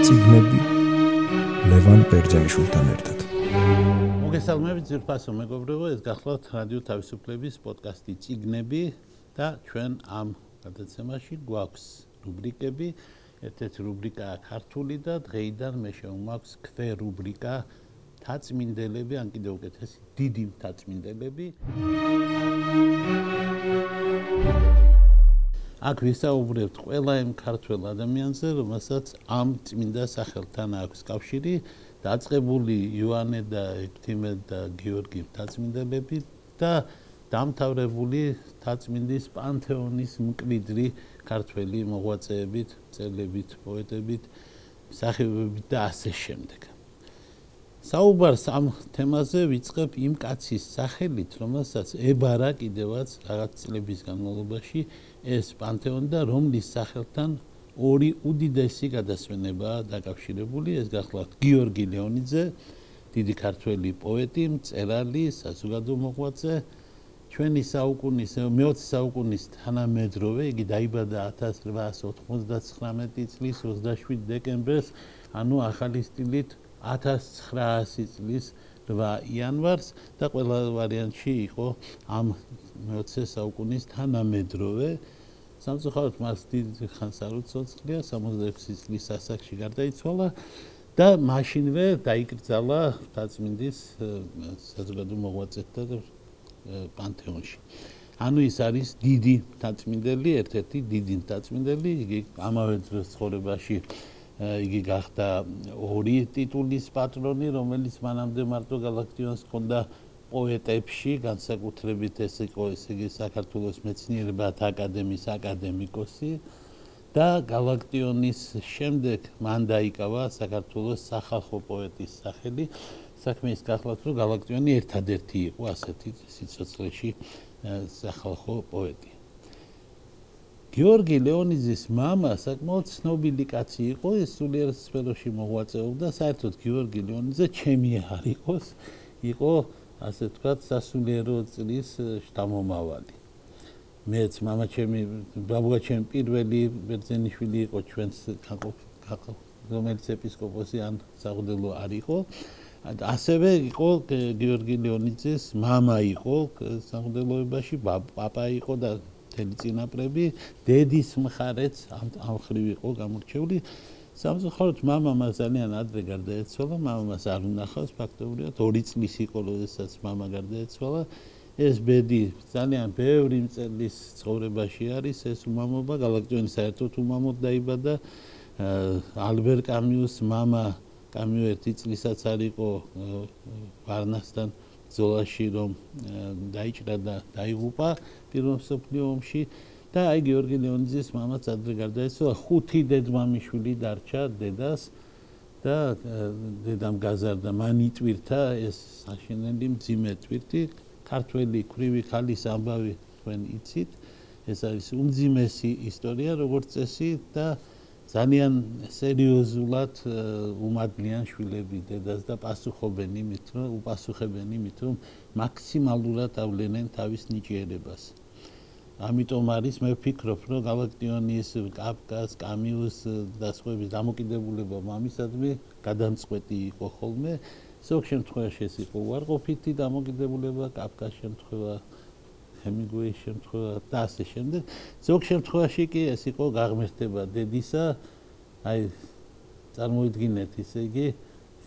ციგნები ლევან ბერძენიშვილთან ერთად. მოგესალმებით ძირფასო მეგობრებო ეს გახლავთ რადიო თავისუფლების პოდკასტი ციგნები და ჩვენ ამ გადაცემაში გვაქვს რუბრიკები. ერთ-ერთი რუბრიკაა ქართული და დღეიდან მე შევმაქვს კვე რუბრიკა თაწმინდელები ან კიდევ უკეთესი დიდი თაწმინდელები აქ ვისაუბრებთ ყველა იმ ქართველ ადამიანზე, რომელსაც ამ წმინდა სახელთან აქვს კავშირი, დაწყებული იოანე და ეფთიმე და გიორგი თაწმინდელები და დამთავრებული თაწმინდის პანთეონის მკვიდრი ქართველი მოღვაწეებით, წერლებით, პოეტებით, სახეობებით და ასე შემდეგ. საუბარს ამ თემაზე ვიწყებ იმ კაცის სახელით, რომელსაც ებარა კიდევაც რაღაც წლების განმავლობაში ეს პანთეონი და რომლის სახელთან ორი უდიდესი გადასვენებაა დაკავშირებული, ეს გახლავთ გიორგი ლეონიძე, დიდი ქართველი პოეტი, მწერალი, საზოგადო მოღვაწე, ჩვენი საუკუნის მე-20 საუკუნის თანამედროვე, იგი დაიბადა 1899 წლის 27 დეკემბერს, ანუ ახალი სტილით 1900 წლის 8 იანვარს და ყველა ვარიანტში იყო ამ 20 საუკუნის თანამედროვე სამწუხაროდ მას დიდ ხანს არ უცოცხლია 66 წლის ასაკში გარდაიცვალა და მაშინვე დაიკრძალა დაწმინდის საზოგადო მოღვაწეთა პანთეონში. ანუ ის არის დიდი დაწმინდელი, ერთ-ერთი დიდი დაწმინდელი, იგი ამავე დროს ცხოვრებაში იგი გახდა ორი ტიტულის პატრონი, რომელიც მანამდე მარტო გალაქტიონს ჰქონდა პოეტებში, განსაკუთრებით ეს იყო ესე იგი საქართველოს მეცნიერებათა აკადემიის აკადემიკოსი და გალაქტიონის შემდეგ მან დაიკავა საქართველოს სახალხო პოეტის სახელი. საქმე ის გახლავთ, რომ გალაქტიონი ერთადერთი იყო ასეთი სიცოცხლეში სახალხო პოეტი. გიორგი ლეონიძის мама საკმაოდ ცნობილი კაცი იყო, ის სულიერ სფეროში მოღვაწეობდა, საერთოდ გიორგი ლეონიძე ჩემი არ იყოს, იყო ასე ვთქვათ, სასულიერო წლის შთამომავალი. მეც мама ჩემი, ბაბუა ჩემი პირველი ბერძენიშვილი იყო ჩვენს რომელიც ეპისკოპოსი ან საღვთელო არ იყო. ასევე იყო გიორგი ლეონიძის мама იყო საღვთელოებაში, პაპა იყო და მთელი წინაპრები დედის მხარეც ამ ამხრივ იყო გამორჩეული სამწუხაროდ მამა მას ძალიან ადრე გარდაეცვალა, მამა მას არ უნახავს ფაქტობრივად, ორი წლის იყო, როდესაც მამა გარდაეცვალა. ეს ბედი ძალიან ბევრი მწერლის ცხოვრებაში არის, ეს უმამობა გალაკტიონი საერთოდ უმამოდ დაიბადა. ალბერ კამიუს მამა კამიუ ერთი წლისაც არ იყო ვარნასთან ბრძოლაში რომ დაიჭრა და დაიღუპა პირველ მსოფლიო ომში. და აი გიორგი ლეონიძის მამაც ადრე გარდაეცვალა ხუთი დედმამიშვილი დარჩა დედას და დედამ გაზარდა მან იტვირთა ეს საშინელი მძიმე ტვირთი ქართველი ქრივი ხალის ამბავი თქვენ იცით ეს არის უმძიმესი ისტორია როგორც წესი და ძალიან სერიოზულად უმადლიან შვილები დედას და პასუხობენ იმით, რომ უპასუხებენ იმით, რომ მაქსიმალურად ავლენენ თავის ნიჭიერებას. ამიტომ არის მე ვფიქრობ, რომ galaktionis, კაფკას, კამიუს და სხვების დამოკიდებულება მამისადმი გადამწყვეტი იყო ხოლმე. ზოგ შემთხვევაში ეს იყო უარყოფითი დამოკიდებულება, კაფკას შემთხვევა ჰემინგუეის შემთხვევა და ასე შემდეგ. ზოგ შემთხვევაში კი ეს იყო გაღმერთება დედისა. აი წარმოიდგინეთ ისე იგი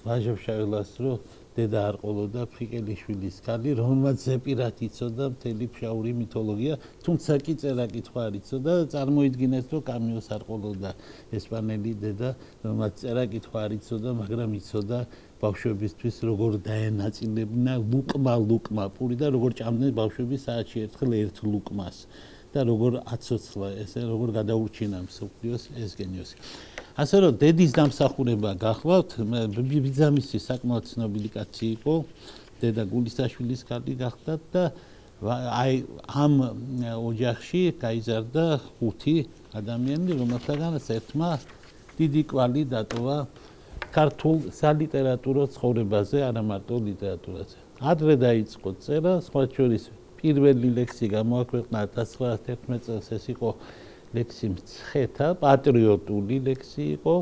ვაჟებშავილას რო დედა არ ყოლოდა ფრიკელიშვილის ქალი, რომელმაც ზეპირად იწოდა მთელი ფშაური მითოლოგია, თუმცა კი წერა კითხვა არ იწოდა. წარმოიდგინეთ რომ კამიოს არ ყოლოდა ესპანელი დედა, რომელმაც წერა კითხვა არ იწოდა, მაგრამ იწოდა ბავშვებისთვის როგორ დაენაწილებინა ლუკმა ლუკმა პური და როგორ ჭამდნენ ბავშვები საათში ერთხელ ერთ ლუკმას და როგორ აცოცხლა ესე როგორ გადაურჩინა მსოფლიოს ეს გენიოსი ასე რომ დედის დამსახურება გახლავთ ბიძამისი საკმაოდ ცნობილი კაცი იყო დედა გულისაშვილის კარგი გახდა და აი ამ ოჯახში გაიზარდა ხუთი ადამიანი რომელთაგანაც ერთმა დიდი კვალი დატოვა ქართულ სალიტერატურო ცხოვრებაზე, არა მარტო ლიტერატურაზე. ადრე დაიწყო წერა, სხვა შორის პირველი ლექსი გამოაქვეყნა 1911 წელს, ეს იყო ლექსი მცხეთა, პატრიოტული ლექსი იყო.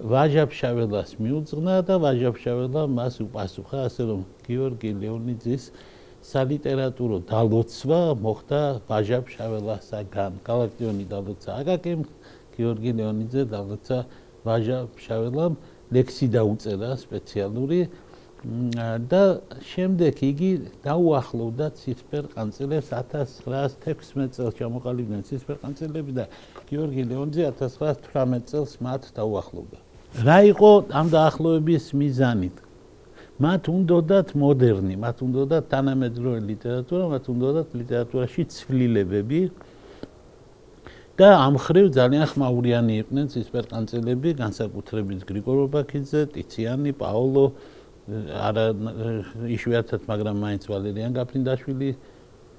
ვაჟაფშაველას მიუძღვნა და ვაჟაფშაველა მას უპასუხა ასე რომ გიორგი ლეონიძის სალიტერატურო დალოცვა მოხდა ვაჟაფშაველასაგან გალაქტიონი დალოცა აკაკემ გიორგი ლეონიძე დალოცა ვაჟაფშაველამ ლექსი დაუწერა სპეციალური და შემდეგ იგი დაუახლოვდა ცისფერ ყანწელებს 1916 წელს ჩამოყალიბდნენ ცისფერ ყანწელები და გიორგი ლეონიძე 1918 წელს მათ დაუახლოვდა. რა იყო ამ დაახლოების მიზანი? მათ უნდათ მოდერნი, მათ უნდათ თანამედროვე ლიტერატურა, მათ უნდათ ლიტერატურაში ცვლილებები. და ამ ხრივ ძალიან ხმაურიანი იყვნენ ცისფერ ყანწელები, განსაკუთრებით გრიგორ ბაქიძე, ტიციანი, პაოლო არა იშვიათად, მაგრამ მაინც ვალერიან გაფრინდაშვილი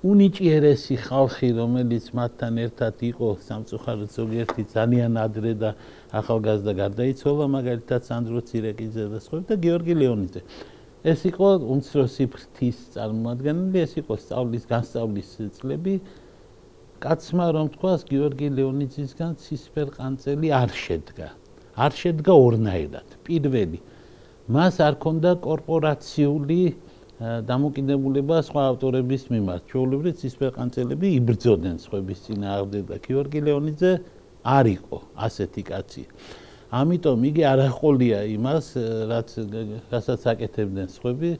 უნიჭიერესი ხალხი, რომელიც მათთან ერთად იყო სამწუხაროდ ზოგიერთი ძალიან ადრე და ახალგაზრდა გარდაიცვალა, მაგალითად სანდრო ცირეკიძე და სხვა და გიორგი ლეონიძე. ეს იყო უმცროსი ფრთის წარმოადგენელი, ეს იყო სწავლის განსწავლის წლები. კაცმა რომ თქვას გიორგი ლეონიძისგან ცისფერ ყანწელი არ შედგა. არ შედგა ორნაირად. პირველი მას არ ქონდა კორპორაციული დამოკიდებულება სხვა ავტორების მიმართ. ჩვეულებრივ ცისფერ ყანწელები იბრძოდნენ სხვების წინააღმდეგ და გიორგი ლეონიძე არ იყო ასეთი კაცი. ამიტომ იგი არ ახოლია იმას, რაც რასაც აკეთებდნენ სხვები,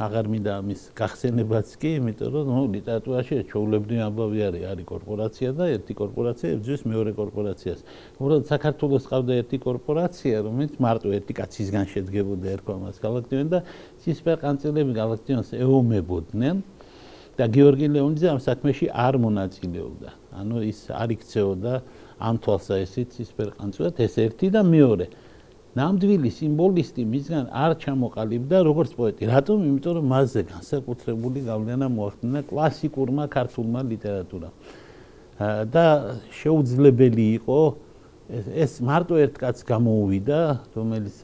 აღარ მინდა ამის გახსენებაც კი, იმიტომ რომ ნუ ლიტერატურაში ჩაულებრივი ამბავი არის, არის კორპორაცია და ერთი კორპორაცია ებრძვის მეორე კორპორაციას. უბრალოდ საქართველოს ყავდა ერთი კორპორაცია, რომელიც მარტო ერთი კაცისგან შედგებოდა ერქვა მას გალაქტიონი და ცისფერ ყანწელები გალაქტიონს ეომებოდნენ და გიორგი ლეონიძე ამ საქმეში არ მონაწილეობდა. ანუ ის არ იქცეოდა ამ თვალსაჩინო ცისფერ ყანწელად ეს ერთი და მეორე. ნამდვილი სიმბოლისტი მისგან არ ჩამოყალიბდა როგორც პოეტი. რატომ? იმიტომ რომ მასზე განსაკუთრებული გავლენა მოახდინა კლასიკურმა ქართულმა ლიტერატურამ. და შეუძლებელი იყო ეს მარტო ერთ კაცს გამოუვიდა, რომელიც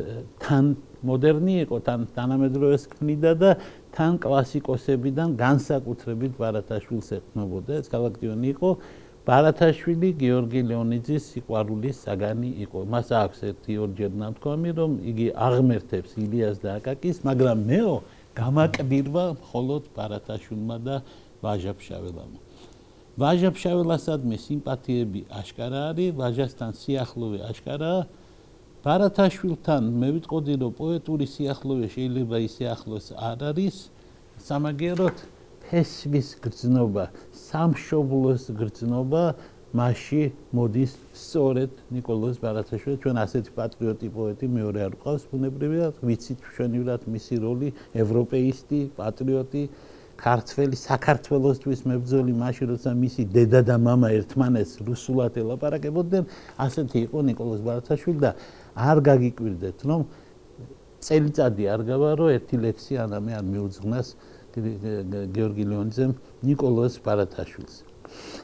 თან მოდერნი იყო, თან თანამედროვეს ქმნიდა და თან კლასიკოსებიდან განსაკუთრებით ბარათაშვილს ეყნობოდა. ეს გალაქტიონი იყო ბარათაშვილი გიორგი ლეონიძის სიყვარულის საგანი იყო. მას აქვს ერთი ორჯერ ნამთქვამი, რომ იგი აღმერთებს ილიას და აკაკის, მაგრამ მეო გამაკბირვა მხოლოდ ბარათაშვილმა და ვაჟაფშაველამ. ვაჟაფშაველასადმე სიმპათიები აშკარა არის, ვაჟასთან სიახლოვე აშკარაა. ბარათაშვილთან მე ვიტყოდი, რომ პოეტური სიახლოვე შეიძლება ისე ახლოს არ არის. სამაგეროთ ფესვის გრძნობა, სამშობლოს გრძნობა მასში მოდის სწორედ نيكოლოზ ბარათაშვილი ჩვენ ასეთი პატრიოტი პოეტი მეორე არ გვყავს ბუნებრივად ვიცით ჩვენივრად მისი როლი ევროპეისტი პატრიოტი ქართველი საქართველოსთვის მებრძოლი მაშინ როცა მისი დედა და мама ერთმანეთს რუსულად ელაპარაკებოდნენ ასეთი იყო نيكოლოზ ბარათაშვილი და არ გაგიკვირდეთ რომ წელიწადი არ გავა რომ ერთი ლექსი ანამე არ მიუძღვნას გიორგი ლეონიძემ نيكოლოზ პარათაშვილს.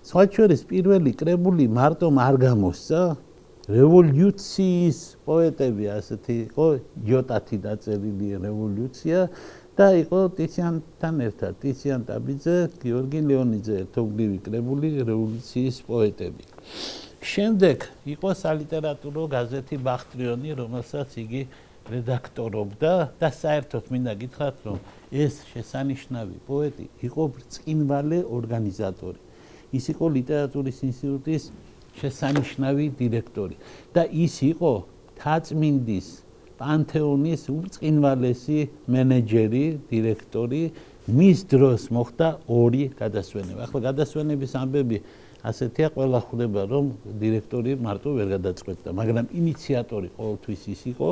სხვა შორის პირველი კრებული მარტომ არ გამოსცა რევოლუციის პოეტები ასეთი იყო იოტათი დაწერილი რევოლუცია და იყო ტიციანთან ერთად ტიციან ტაბიძე, გიორგი ლეონიძე ერთობლივი კრებული რევოლუციის პოეტები. შემდეგ იყო სალიტერატურო გაზეთი ბახტრიონი, რომელსაც იგი რედაქტორობდა და საერთოდ მინდა გითხრათ, რომ ეს შესანიშნავი პოეტი იყო ბრწყინვალე ორგანიზატორი. ის იყო ლიტერატურის ინსტიტუტის შესანიშნავი დირექტორი და ის იყო თაწმინდის პანთეონის ბრწყინვალესი მენეჯერი, დირექტორი. მის დროს მოხდა ორი გადასვენება. ახლა გადასვენების ამბები ასეთია, ყველა ხვდება, რომ დირექტორი მარტო ვერ გადაწყვეტდა, მაგრამ ინიციატორი ყოველთვის ის იყო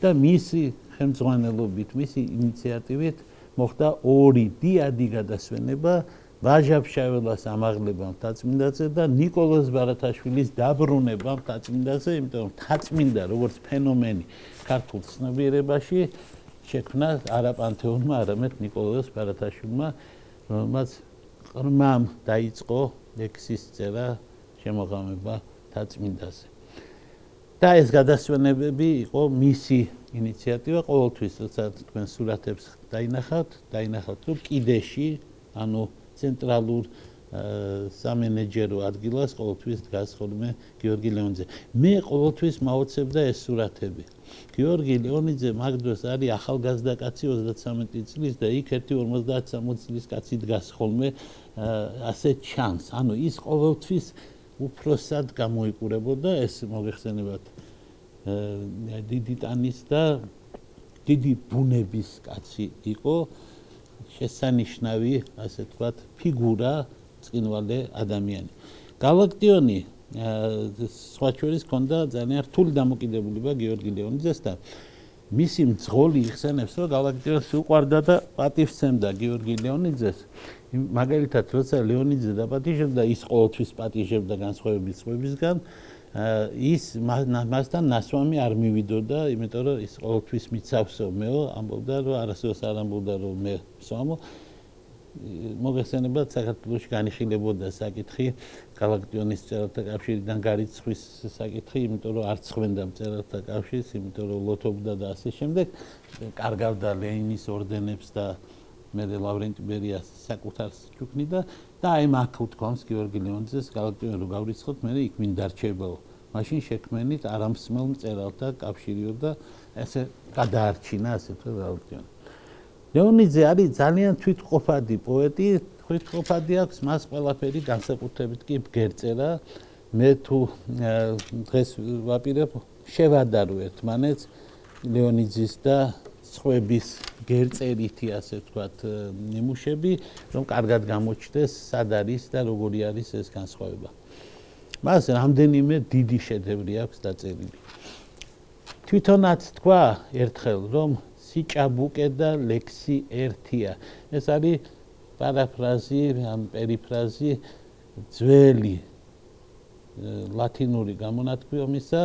და მისი ხელმძღვანელობით, მისი ინიციატივით მოხდა ორი დიადი გადასვენება ვაჟაბშაველას ამაღლებამ თაწმინდაზე და نيكოლოზ ბარათაშვილის დაბრუნებამ თაწმინდაზე, იმიტომ რომ თაწმინდა როგორც ფენომენი ქართულ ცნობიერებაში შექმნა არა პანთეონმა, არამედ نيكოლოზ ბარათაშვილმა, რომელმაც ყრმამ დაიწყო ლექსის წერა შემოღამება თაწმინდაზე. და ეს გადასვენებები იყო მისი ინიციატივა ყოველთვის, როცა თქვენ სურათებს დაინახავთ, დაინახავთ, რომ კიდეში, ანუ ცენტრალურ სამენეჯერო ადგილას ყოველთვის დგას ხოლმე გიორგი ლეონიძე. მე ყოველთვის მაოცებდა ეს სურათები. გიორგი ლეონიძე მაგდროს არის ახალგაზრდა კაცი 33 წლის და იქ 1.50-60 წლის კაცი დგას ხოლმე ასე ჩანს. ანუ ის ყოველთვის უფროსად გამოიყურებოდა ეს მოგეხსენებათ დიდი ტანის და დიდი ბუნების კაცი იყო შესანიშნავი ასე ვთქვათ ფიგურა წინვალე ადამიანი. galaktioni სხვა ჩვენის ქონდა ძალიან რთული დამოკიდებულება გიორგი ლეონიძესთან. მისი მძღოლი იხსენებს, რომ galaktionis უყვარდა და პატივცემდა გიორგი ლეონიძეს. მაგალითად, როცა ლეონიძე დაპატიჟებდა, ის ყოველთვის პატიჟებდა განსხვავების სხვებისგან. ის მასთან ნასვამი არ მივიდოდა, იმიტომ რომ ის ყოველთვის მიცავსო მეო, ამბობდა რომ არასდროს არ ამბობდა რომ მე სვამო. მოგესწრებათ საქართველოს განიხილებოდა საკითხი galaktionis წერალთა კავშირიდან გარიცხვის საკითხი, იმიტომ რომ არ წხვენდა წერალთა კავშირს, იმიტომ რომ ლოთობდა და ასე შემდეგ, კარგავდა ლენინის ორდენებს და მე ლავრენტი ბერიას საკუთარს ჩუქნიდა და აი მაგ უთქვამს გიორგი ლეონიძეს galaktionis რო გავრიცხოთ, მე იქ მინ დარჩებაო. მაშინ შექმენით არამსმელ წერალთა კავშირიო და ესე გადაარჩინა ასე თუ galaktionis ლეონიძე არის ძალიან თვითყოფადი პოეტი, თვითყოფადი აქვს მას ყველაფერი განსაკუთრებით კი ბგერწერა. მე თუ დღეს ვაპირებ შევადარო ერთმანეთს ლეონიძის და სხვების გერწერითი ასე ვთქვათ ნიმუშები, რომ კარგად გამოჩნდეს სად არის და როგორი არის ეს განსხვავება. მას რამდენიმე დიდი შედევრი აქვს დაწერილი. თვითონაც თქვა ერთხელ რომ სიჭაბუკე და ლექსი ერთია. ეს არის პარაფრაზი, ან პერიფრაზი ძველი ლათინური გამონათქვამისა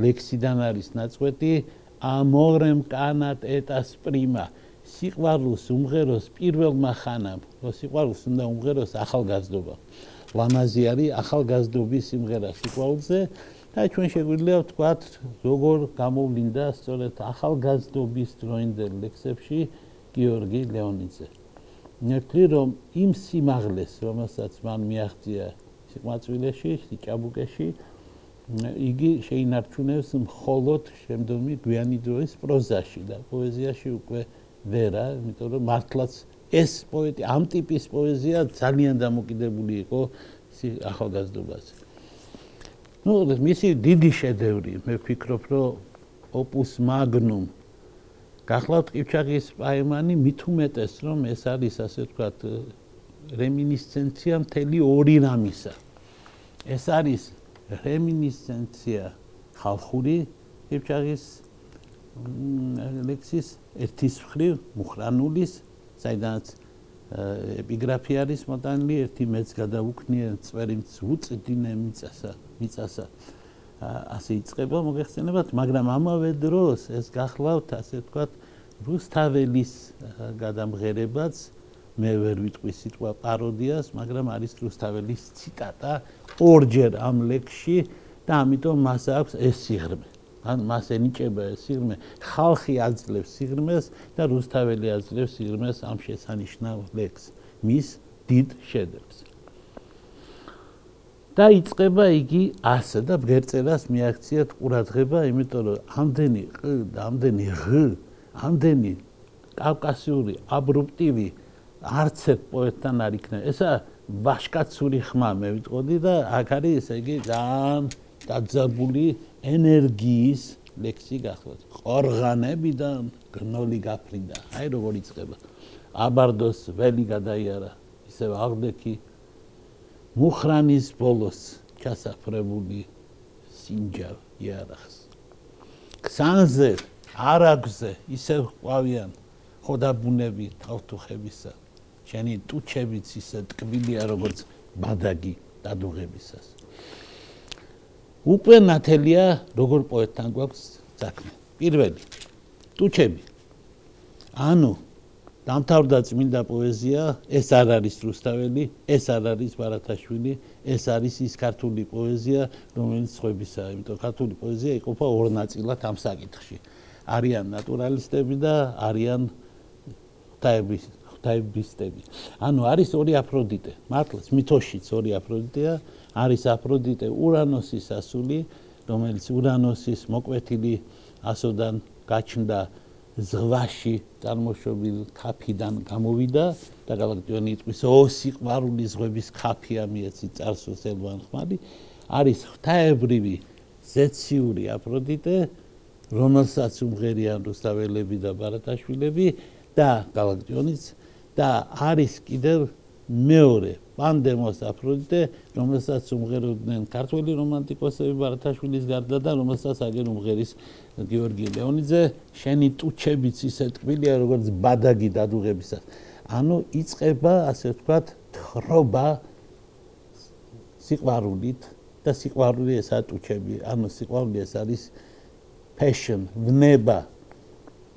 ლექსიდან არის ნაწყვეტი amorem canat et asprima სიყვარულს უმღეროს პირველმა ხანამ. რო სიყვარულს უნდა უმღეროს ახალგაზრდობა. ლამაზი არის ახალგაზრდობის სიმღერა სიყვარულზე. და ჩვენ შეგვიძლია ვთქვათ, როგორ გამოვლინდა სწორედ ახალგაზრდობის დროინდელ ლექსებში გიორგი ლეონიძე. ნერტლი რომ იმ სიმაღლეს, რომელსაც მან მიაღწია სიყვარულეში, სიჭაბუკეში, იგი შეინარჩუნებს მხოლოდ შემდგომი გვიანი დროის პროზაში და პოეზიაში უკვე ვერა, იმიტომ რომ მართლაც ეს პოეტი ამ ტიპის პოეზია ძალიან დამოკიდებული იყო ახალგაზრდობაზე. ну მისი დიდი შედევრი მე ვფიქრობ რომ opus magnum გახლავთ ყიფჩაღის პაემანი მით უმეტეს რომ ეს არის ასე ვთქვათ რემინისცენცია მთელი ორი რამისა ეს არის რემინისცენცია ხალხური ყიფჩაღის ლექსის ერთის მხრივ მუხრანულის საიდანაც ეპიგრაფი არის მოტანილი ერთი მეც გადაუქნია წვერიმც უწდინე მიწასა მიწასა. ასე იწება მოგეხსენებათ მაგრამ ამავე დროს ეს გახლავთ ასე ვთქვათ რუსთაველის გადამღერებაც. მე ვერ ვიტყვი სიტყვა პაროდიას მაგრამ არის რუსთაველის ციტატა ორჯერ ამ ლექსში და ამიტომ მას აქვს ეს სიღრმე. ან მას ენიჭება ეს სიღრმე. ხალხი აძლევს სიღრმეს და რუსთაველი აძლევს სიღრმეს ამ შესანიშნავ ლექს მის დიდ შედევრს და იწება იგი ასე და ბგერწერას მიაქციათ ყურადღება იმიტომ რომ ამდენი ყ და ამდენი ღ ამდენი კავკასიური აბრუპტივი არც ერთ პოეტთან არ იქნება. ესა ვაშკაცური ხმა მე ვიტყოდი და აქ არის ესე იგი ძალიან დაძაბული ენერგიის ლექსი გახლავთ. ყორღანებიდან გნოლი გაფრინდა. აი როგორ იწება. აბარდოს ველი გადაიარა. ისევ აღდექი მუხრანის ბოლოს ჩასაფრებული სინჯავ იარახს. ქსანზე არაგზე ისევ ყვავიან ხოდაბუნები თავთუხებისა. შენი ტუჩებიც ისე ტკბილია როგორც ბადაგი დადუღებისას. უკვე ნათელია როგორ პოეტთან გვაქვს საქმე. პირველი ტუჩები. ანუ დამთავრდა წმინდა პოეზია, ეს არ არის რუსთაველი, ეს არ არის ბარათაშვილი, ეს არის ის ქართული პოეზია, რომელიც ხვებისაა, იმიტომ ქართული პოეზია იყოფა ორ ნაწილად ამ საკითხში. არიან ნატურალისტები და არიან ღვთაების ღვთაებისტები. ანუ არის ორი აფროდიტე, მართლაც მითოშიც ორი აფროდიტეა, არის აფროდიტე ურანოსის ასული, რომელიც ურანოსის მოკვეთილი ასოდან გაჩნდა ზღვაში წარმოშობილ ქაფიდან გამოვიდა და გალაქტიონი იტყვის ოსი ყვარული ზღვების ქაფია მიეცი წარსულს ელვან ხმალი არის ღვთაებრივი ზეციური აფროდიტე რომელსაც უმღერიან რუსთაველები და ბარათაშვილები და გალაქტიონიც და არის კიდევ მეორე პანდემოს აფროდიტე რომელსაც უმღეროდნენ ქართველი რომანტიკოსები ბარათაშვილის გარდა და რომელსაც აგერ უმღერის გიორგი ლეონიძე. შენი ტუჩებიც ისე ტკბილია როგორც ბადაგი დადუღებისას. ანუ იწება ასე ვთქვათ თხრობა სიყვარულით და სიყვარული ესა ტუჩები ანუ სიყვარული ეს არის passion, ვნება,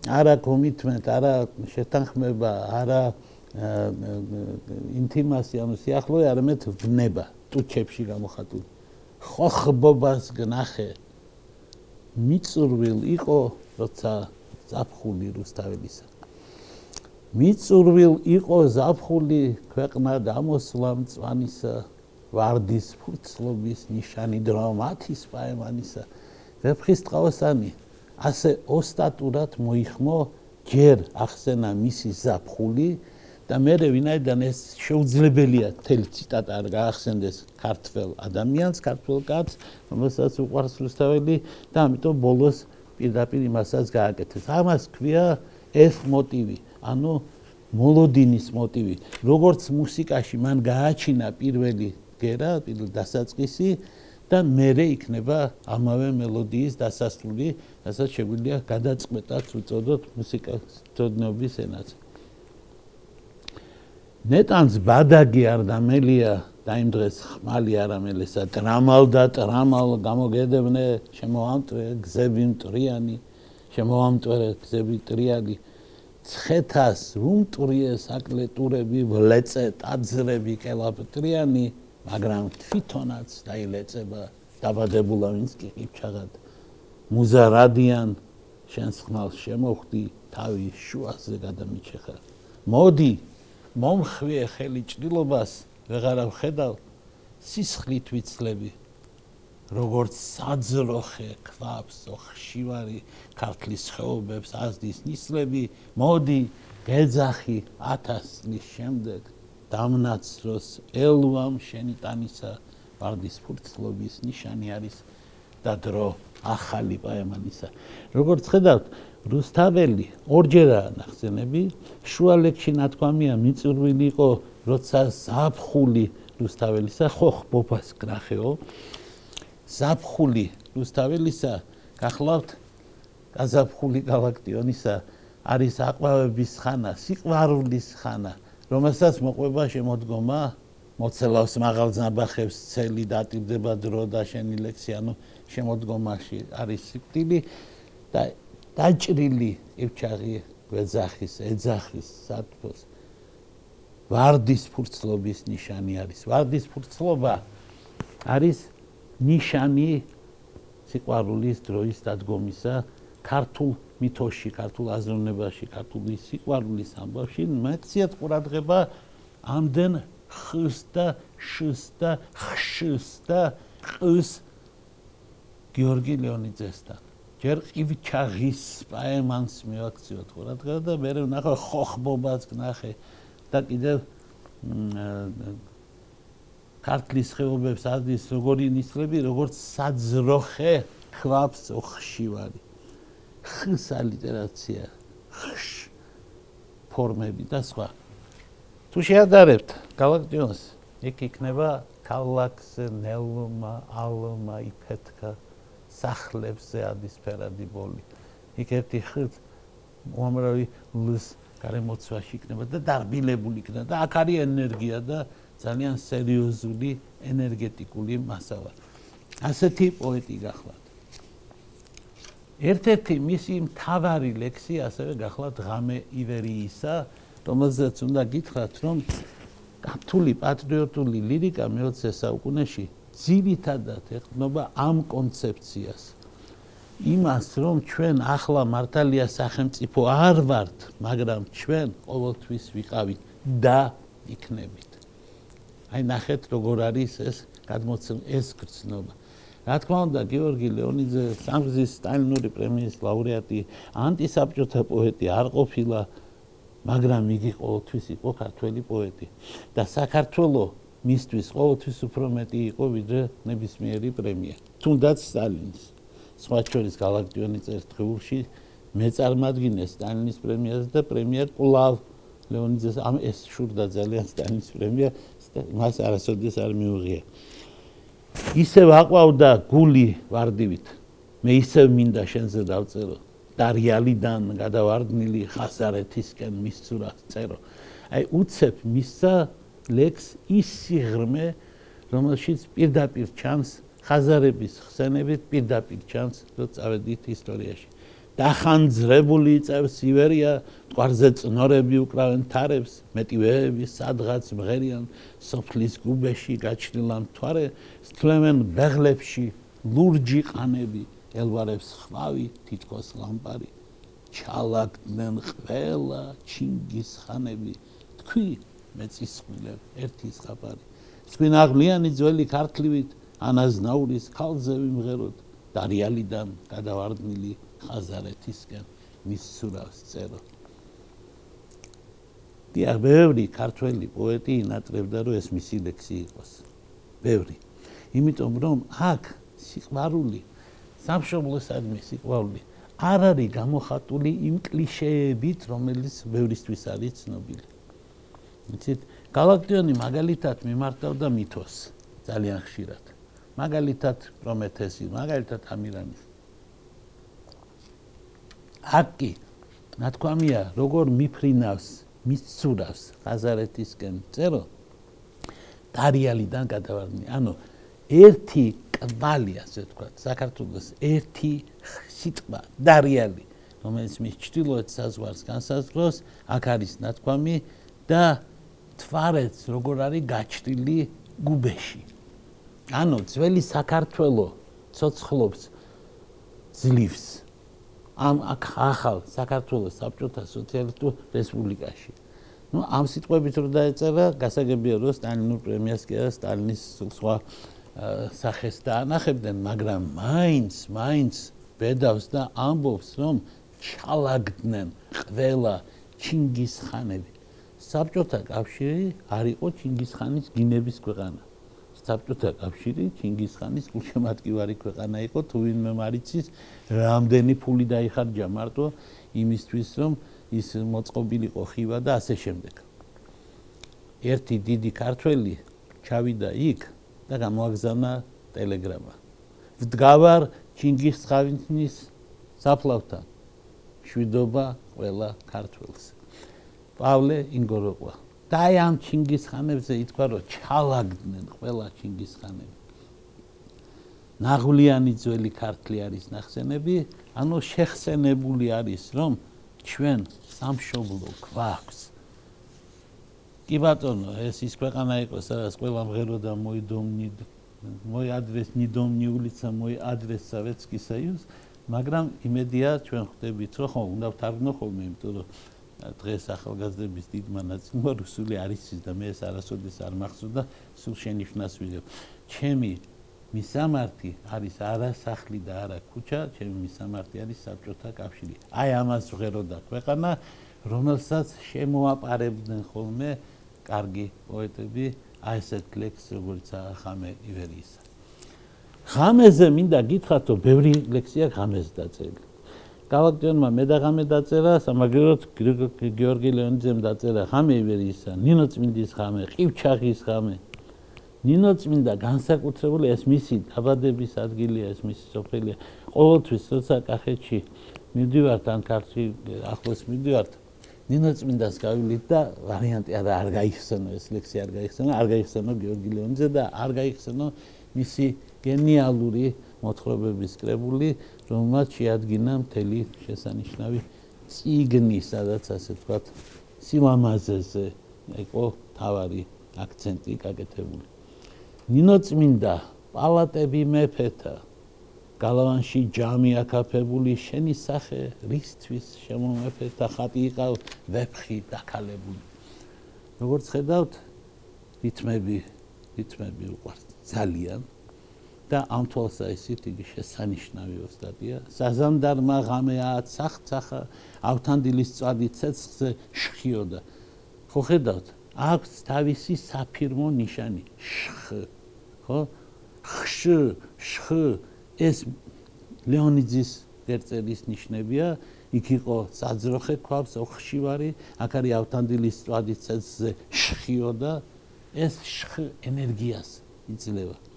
არა commitment, არა შეთანხმება, არა ინტიმასი, ანუ სიახლოვე, არამედ ვნება, ტუჩებში გამოხატული. ხოხბობას გნახე. მიწურვილ იყო, როცა ზაფხული რუსთაველისა. მიწურვილ იყო ზაფხული ქვეყნა დამოსვლა მწვანისა ვარდის ფურცლობის ნიშანი დრამათის პაემანისა. ვეფხის ტყავსანი ასე ოსტატურად მოიხმო ჯერ ახსენა მისი ზაფხული და მე ვინაიდან ეს შეუძლებელია თელ ციტატა არ გაახსენდეს ქართველ ადამიანს, ქართველ კაცს, რომელსაც უყვარს რუსთაველი და ამიტომ ბოლოს პირდაპირ იმასაც გააკეთეს. ამას ქვია ეს მოტივი, ანუ მოლოდინის მოტივი. როგორც მუსიკაში მან გააჩინა პირველი გერა, პირველი დასაწყისი, და მერე იქნება ამავე მელოდიის დასასრული, რასაც შეგვიძლია გადაწყვეტად უწოდოთ მუსიკას თოდნობის ენაზე. ნეტანს ბადაგი არ დამელია და იმ დღეს ხმალი არამელესა ტრამალ და ტრამალ გამოგედებნე შემოამტვე გზები მტრიანი შემოამტვე გზები მტრიანი ცხეთას უმტრიე საკლეტურები ვლეწე ტაძრები კელაპტრიანი მაგრამ თვითონაც დაილეწება დაბადებულა ვინც კი ყიფჩაღად. მუზარადიან შენს ხმალს შემოხდი თავი შუაზე გადამიჩეხა. მოდი მომხვიე ხელი ჭრილობას ვეღარა ვხედავ სისხლით ვიცლები როგორც საძროხე ქვაფს ოხშივარი ქართლის ხეობებს აზდის ნისლები მოდი გეძახი 1000 წლის შემდეგ დამნაცროს ელვამ შენი ტანისა ვარდის ფურცლობის ნიშანი არის და დრო ახალი პაემანისა. როგორც ხედავთ რუსთაველი ორჯერაა ნახსენები შუა ლექში ნათქვამია მიწურვილი იყო როცა ზაფხული რუსთაველისა ხო ხბობას გрахეო ზაფხული რუსთაველისა გახლავთ გაზაფხული galaktionისა არის აყვავების ხანა სიყვარულის ხანა. რომელსაც მოყვება შემოდგომა მოცელავს მაღალ ზამბახებს ცელი დატირდება დრო და შენი ლექსი ანუ შემოდგომაში არის სიკვდილი და დაჭრილი ევჩაღი გვეძახის ეძახის სათფოს ვარდის ფურცლობის ნიშანი არის ვარდის ფურცლობა არის ნიშანი სიყვარულის დროის დადგომისა ქართულ მითოში, ქართულ აზროვნებაში, ქართული სიყვარულის ამბავში მეციათ ყურადღება ამდენ ხს და შს და ხშს და ყს გიორგი ლეონიძესთან. ჯერ ყივ ჩაღის პაემანს მივაქციოთ ხო რა თქმა უნდა მე ნახე ხოხბობას ნახე და კიდევ ქართლის ხეობებს ადის როგორი ნისლები როგორც საძროხე ხვაფს ოხშივარი. ხს ალიტერაცია ხშ ფორმები და სხვა. თუ შეადარებთ galaktionს იქ იქნება ქალაქს ნელმა ალმა იფეთქა. სახლებზე ადის ფერადი ბოლი. იქ ერთი ხს უამრავი ლს გარემოცვაში იქნება და დარბილებული იქნება და აქ არის ენერგია და ძალიან სერიოზული ენერგეტიკული მასალა. ასეთი პოეტი გახლავთ. ერთ-ერთი მისი მთავარი ლექსი ასევე გახლავთ ღამე ივერიისა, რომელზეც უნდა გითხრათ, რომ კათოლი პატრიოტული ლირიკა მე-20 საუკუნეში ძირითადად ეხმობა ამ კონცეფციას. იმას, რომ ჩვენ ახლა მართალია სახელმწიფო არ ვართ, მაგრამ ჩვენ ყოველთვის ვიყავით და იქნებით. აი ნახეთ როგორ არის ეს გადმოცემ ეს გრძნობა. რა თქმა უნდა, გიორგი ლეონიძე სამგზის სტალინური პრემიის ლაურეატი, ანტისაბჭოთა პოეტი არ ყოფილა, მაგრამ იგი ყოველთვის იყო ქართველი პოეტი და საქართველოს მისთვის ყოველთვის უფრო მეტი იყო ვიდრე ნებისმიერი პრემია. თუნდაც სტალინის სხვა შორის galaktioni წერტყულში მეწარმადგინეს სტალინის პრემიას და პრემია კვლავ ლეონიძეს ამ ეს შურდა ძალიან სტალინის პრემია მას არასოდეს არ მიუღია. ისევ აყვავდა გული ვარდივით. მე ისევ მინდა შენზე დავწერო დარიალიდან გადავარდნილი ხასარეთისკენ მისცურა წერო. აი უცებ მისცა ლექს ის სიღრმე რომელშიც პირდაპირ ჩანს ხაზარების ხსენებით პირდაპირ ჩანს რომ წავედით ისტორიაში. დახანძრებული წევს ივერია ტყარზე წნორები უკრავენ თარებს მეტივეები სადღაც მღერიან სოფლის გუბეში გაჩნილან თვარე სწლემენ ბეღლებში ლურჯი ყანები ელვარებს ხვავი თითქოს ლამპარი. ჩალაგდნენ ყველა ჩინგის ხანები თქვი მეწისხვილებ ერთი ხაპარი სვინაღლიანი ძველი ქართლივით ანაზნაურის ქალზე ვიმღეროთ დარიალიდან გადავარდნილი ხაზარეთისკენ მის სურავს წერო დიახ ბევრი ქართველი პოეტი ინატრებდა რომ ეს მისი ლექსი იყოს. ბევრი. იმიტომ რომ აქ სიყვარული სამშობლოსადმი სიყვარული არ არის გამოხატული იმ კლიშეებით რომელიც ბევრისთვის არის ცნობილი იცით galaktioni მაგალითად მიმართავდა მითოს ძალიან ხშირად მაგალითად პრომეთესი, მაგალითად ამირანი. აკი ნათქვამია, როგორ მიფრინავს, მისცურავს ხაზარეთისკენ წერო დარიალიდან გადავარდნი. ანუ ერთი კვალი ასე თქვა, საქართველოს ერთი სიტყვა დარიალი, რომელიც მის ჭtildeოეთ საზღვარს განსაზღვროს, აქ არის ნათქვამი და თვარეც როგორ არის გაჭრილი გუბეში. ანუ ძველი საქართველოს ცოცხლობს ძლივს ამ ახალ საქართველოს საბჭოთა სოციალისტურ რესპუბლიკაში. ну ამ სიტყვებით რო დაეწერა, გასაგებია რომ სტალინურ პრემიას კი არა სტალინის სხვა სახეს დაანახებდნენ, მაგრამ მაინც, მაინც ბედავს და ამბობს, რომ ჩალაგდნენ ყველა ჩინგისხანები. საბჭოთა კავშირი არ იყო ჩინგისხანის გინების ქვეყანა. საბჭოთა კავშირი ჩინგისხანის გულშემატკივარი ქვეყანა იყო თუ ვინმე მარიცის რამდენი ფული დაიხარჯა მარტო იმისთვის რომ ის მოწყობილიყო ხივა და ასე შემდეგ. ერთი დიდი ქართველი ჩავიდა იქ და გამოაგზავნა ტელეგრამა. ვდგავარ ჩინგისხანის საფლავთან. შვიდობა ყველა ქართველს პავლე ინგოროყვა. და აი ამ ჩინგისხანებზე ითქვა რომ ჩალაგდნენ ყველა ჩინგისხანები ნაღვლიანი ძველი ქართლი არის ნახსენები ანუ შეხსენებული არის რომ ჩვენ სამშობლო გვაქვს. კი ბატონო ეს ის ქვეყანა იყო სადაც ყველა მღერო და მოიდომნი მოიადრეს ნიდომნი ულიცა მოიადრეს სავეტსკი საიუზ მაგრამ იმედია ჩვენ ხვდებით რომ ხო უნდა ვთარგმნო ხოლმე იმიტომ რომ დღეს ახალგაზრდების დიდმა ნაწილმა რუსული არის ის და მე ეს არასოდეს არ მახსოვდა სულ შენიშნას ვიდეო. ჩემი მისამართი არის არა სახლი და არა ქუჩა ჩემი მისამართი არის საბჭოთა კავშირი. აი ამას ვღეროდა ქვეყანა რომელსაც შემოაპარებდნენ ხოლმე კარგი პოეტები აი ესეთ ლექს როგორც ხამე ივერიისა ხამეზე მინდა გითხრათ რომ ბევრი ლექსია ხამეზე დაწერილი გალაქტიონმა მე და ღამე დაწერა, სამაგეროთ გიორგი ლეონიძემ დაწერა ხამე ივერისა, ნინო წმინდის ხამე, ყივჩაღის ხამე. ნინო წმინდა განსაკუთრებული ეს მისი დაბადების ადგილია, ეს მისი სოფელია. ყოველთვის როცა კახეთში მივდივართ ან ქართლში ახლოს მივდივართ, ნინო წმინდას გავივლით და ვარიანტი არა არ გაიხსენო ეს ლექსი არ გაიხსენო, არ გაიხსენო გიორგი ლეონიძე და არ გაიხსენო მისი გენიალური მოთხრობების კრებული, რომელმაც შეადგინა მთელი შესანიშნავი ციგნი, სადაც ასე ვთქვათ, სიმამაზეზე იყო თავარი აქცენტი გაკეთებული. ნინო წმინდა პალატები მეფეთა გალავანში ჯამი აკაფებული შენი სახე რისთვის შემომეფე და ხატი იყავ ვეფხი დაკალებული როგორც ხედავთ რითმები რითმები უყვარს ძალიან და ამ თვალსა ისეთ იგი შესანიშნავი ოსტატია. საზანდარმა ღამეა ცახცახა ავთანდილის წვადი ცეცხლზე შხიოდა. ხო ხედავთ? აქვს თავისი საფირმო ნიშანი. შხ ხო? ხშ შხ. ეს ლეონიძის ერწერის ნიშნებია. იქ იყო საძროხე ქვავს ოხშივარი. აქ არის ავთანდილის წვადი ცეცხლზე შხიოდა. ეს შხ ენერგიას იძლევა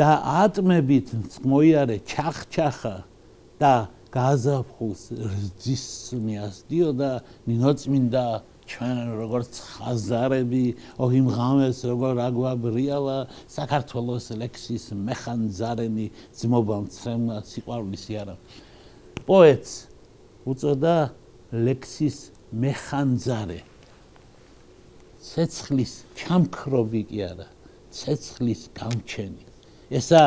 და ატმებით მოიარე ჩახჩახა და გაზაფხულს რძის მიასდიო და ნინოწმინდა ჩვენ როგორც ხაზარები ოღიმ ღამეს როგორ აგვაბრიალა საქართველოს ლექსის მეხანძარენი ძმობა მცრემა სიყვარულის იარა. პოეტს უწოდა ლექსის მეხანძარე. ცეცხლის ჩამქრობი კი არა ცეცხლის გამჩენი ესა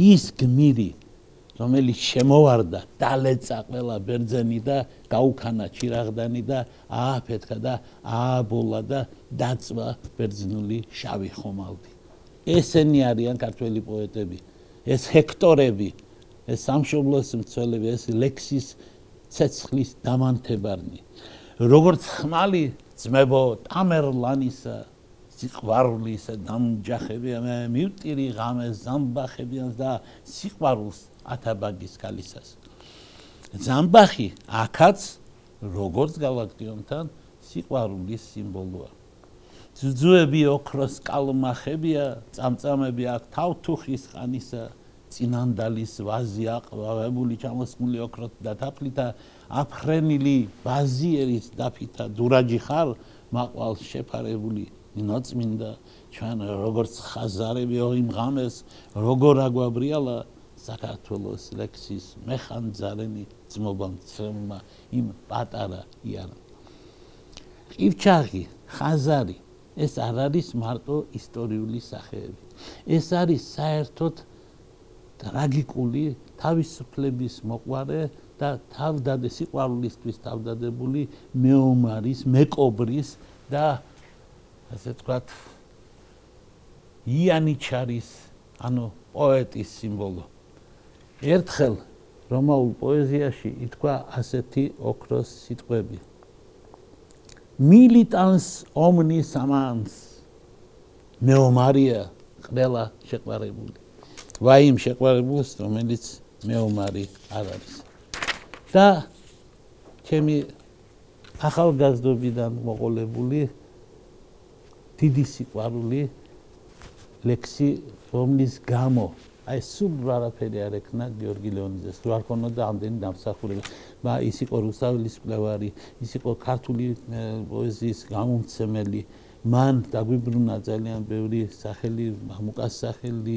ის გმირი რომელიც შემოვარდა დალეცა ყველა ბერძენი და გაუქანა ჩირაღდანი და ააფეთქა და ააბოლა და დაწვა ბერძნული შავი ხომალდი. ესენი არიან ქართველი პოეტები ეს ჰექტორები ეს სამშობლოს მცველები ეს ლექსის ცეცხლის დამანთებარნი. როგორც ხმალი ძმებო ტამერლანისა სიყვარულის დამჯახებია მე მივტირი ღამეს ზამბახებიანს და სიყვარულს ათაბაგის კალისას ზამბახი აქაც როგორც galaktionთან სიყვარულის სიმბოლოა. ძუძუები ოქროს კალმახებია წამწამები აქ თავთუხის ხანისა წინანდალის ვაზი აყვავებული ჩამოსმული ოქროთ და თაფლითა აფრენილი ბაზიერის დაფითა დურაჯი ხარ მაყვალ შეფარებული ნინოწმინდა ჩვენ როგორც ხაზარები ოიმ ღამეს როგორ აგვაბრიალა საქართველოს ლექსის მეხანძარენი ძმობამ ცრემმა იმ პატარა იარა. ყივჩაღი ხაზარი ეს არ არის მარტო ისტორიული სახეები. ეს არის საერთოდ ტრაგიკული თავისუფლების მოყვარე და თავდადე სიყვარულისთვის თავდადებული მეომარის მეკობრის და ასე თქვათ იანიჩარის ანუ პოეტის სიმბოლო. ერთხელ რომაულ პოეზიაში ითქვა ასეთი ოქროს სიტყვები. Militans omnis amans მეომარია ყველა შეყვარებული. ვაიმ შეყვარებულს რომელიც მეომარი არ არის. და ჩემი ახალგაზრდობიდან მოყოლებული დიდი სიყვარული ლექსი რომლის გამო აი სულ არაფერი არ ეკნა გიორგი ლეონიძეს. თუ არ ქონოდა ამდენი დამსახურება. მა ის იყო რუსაველის მკვლევარი ის იყო ქართული პოეზიის გამომცემელი. მან დაგვიბრუნა ძალიან ბევრი სახელი მამუკას სახელი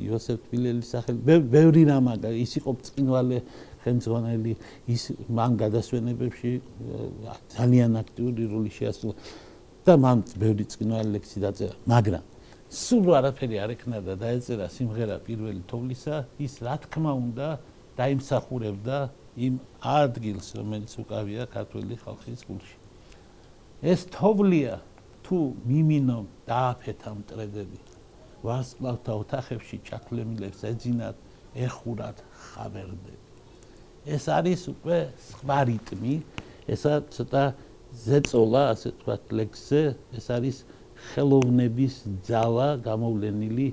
იოსებ თბილელის სახელი ბევრი რამ ის იყო წინვალე ხელმძღვანელი. ის მან გადასვენებებში ძალიან აქტიური როლი შეასრულა და მან ბევრი წინვალი ლექსი დაწერა, მაგრამ სულ არაფერი არ ეკნა და დაეწერა სიმღერა პირველი თოვლისა, ის რა თქმა უნდა დაიმსახურებდა იმ ადგილს, რომელიც უკავია ქართული ხალხის გულში. ეს თოვლია თუ მიმინო დააფეთა მტრედები. ვარსკვლავთა ოთახებში ჩაქლემილებს ეძინათ, ეხურად ხაბერდები. ეს არის უკვე სხვა რიტმი, ესა ცოტა ზეწოლა, ასე ვთქვათ, ლექსზე, ეს არის ხელოვნების ძალა გამოვლენილი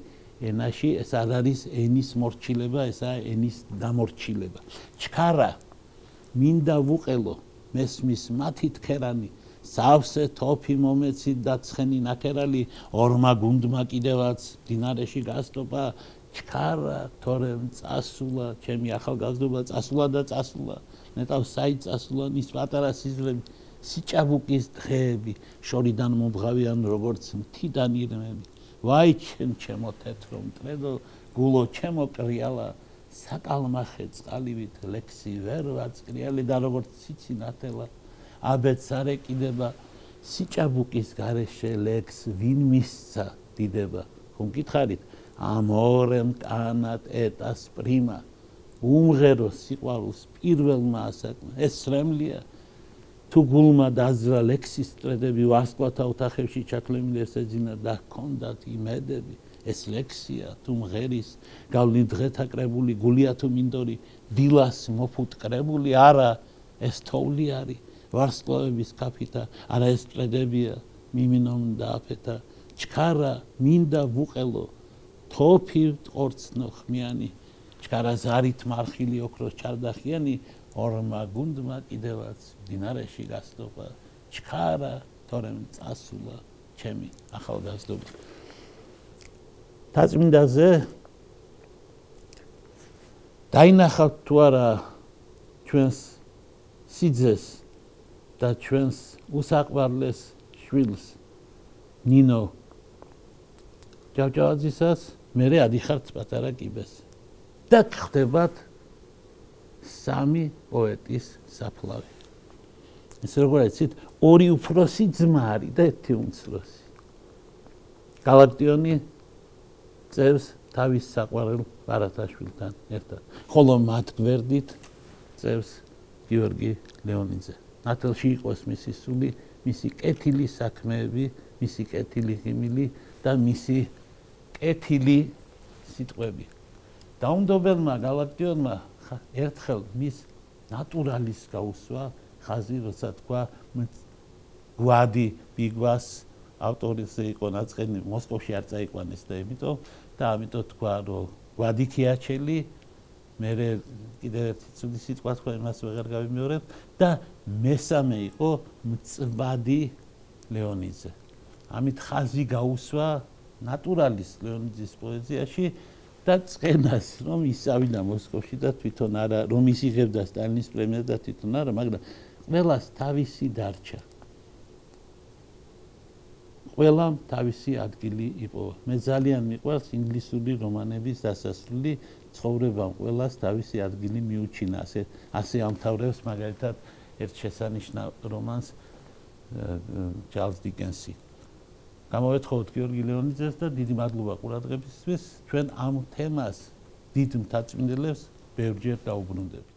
ენაში, ეს არ არის ენის მორჩილება, ესაა ენის დამორჩილება. ჩქარა მინდა ვუყელო მესმის მათი თქერანი სავსე თოფი მომეცი და ცხენი ნაკერალი ორმა გუნდმა კიდევაც დინარეში გასტოპა. ჩქარა თორემ წასულა ჩემი ახალგაზრდობა წასულა და წასულა. ნეტავ საი წასულა ის პატარა სიზრები სიჭაბუკის დღეები შორიდან მომღავიან როგორც მთიდან ირმები. ვაი ჩემ ჩემო თეთრო მტრედო გულო ჩემო კრიალა საკალმახე წყალივით ლექსი ვერ ვაწკრიალი და როგორც ციცი ნათელა აბეც არ ეკიდება სიჭაბუკის გარეშე ლექს ვინ მისცა დიდება. ხომ გითხარით? amorem canat et asprima უმღერო სიყვარულს პირველმა ასაკმა. ეს სრემლია თუ გულმა დაძრა ლექსის წრედები ვარსკვლათა ოთახებში ჩაკლემილი ესეძინა და ჰქონდათ იმედები. ეს ლექსია თუ მღერის გავლი დღეთა კრებული გულია თუ მინდორი დილას მოფუტკრებული არა ეს თოვლი არის ვარსკვლავების კაფიტა არა ეს წრედებია მიმინომ და აფეთა. ჩქარა მინდა ვუყელო თოფი ყორცნო ხმიანი ჩქარა ზარით მარხილი ოქროს ჩარდახიანი ორმა გუნდმა კიდევაც დინარეში გასწობა ჩქარა თორემ წასულა ჩემი ახალგაზრდობა. თაწმინდაზე დაინახავთ თუ არა ჩვენს სიძეს და ჩვენს უსაყვარლეს შვილს ნინო ჯავჯავაძისას მე რე ადიხართ პატარა კიბეს. და ხდებათ სამი პოეტის საფლავი. ეს როგორ იცით, ორი უფროსი ძმა არის და ერთი უმცროსი. გალაქტიონი წევს თავის საყვარელ ბარათაშვილთან ერთად. ხოლო მათ გვერდით წევს გიორგი ლეონიძე. ნათელში იყოს მისი სული, მისი კეთილი საქმეები, მისი კეთილი ღიმილი და მისი კეთილი სიტყვები. დაუნდობელმა გალაქტიონმა ერთხელ მის ნატურალის გაუსვა ხაზი როცა თქვა გვადი ბიგვას ავტორიზე იყო ნაწყენი მოსკოვში არ წაიყვანეს და იმიტომ და ამიტომ თქვა რომ გვადი ქიაჩელი მე კიდევ ერთი ცუდი სიტყვა თქვა იმას ვეღარ გავიმეორებ და მესამე იყო მწვადი ლეონიძე. ამით ხაზი გაუსვა ნატურალის ლეონიძის პოეზიაში და წენას რომ ისავიდა მოსკოვში და თვითონ არა რომ ის იღებდა სტალინის პრემიას და თვითონ არა მაგრამ ყველას თავისი დარჩა. ყველამ თავისი ადგილი იპოვა მე ძალიან მიყვარს ინგლისური რომანების დასასრული ცხოვრებამ ყველას თავისი ადგილი მიუჩინა. ასე ასე ამთავრებს მაგალითად ერთ შესანიშნავ რომანს ჩარლზ დიკენსი გამოვეთხოვოთ გიორგი ლეონიძეს და დიდი მადლობა ყურადღებისთვის. ჩვენ ამ თემას დიდ მთაწმინდელებს ბევრჯერ დაუბრუნდებით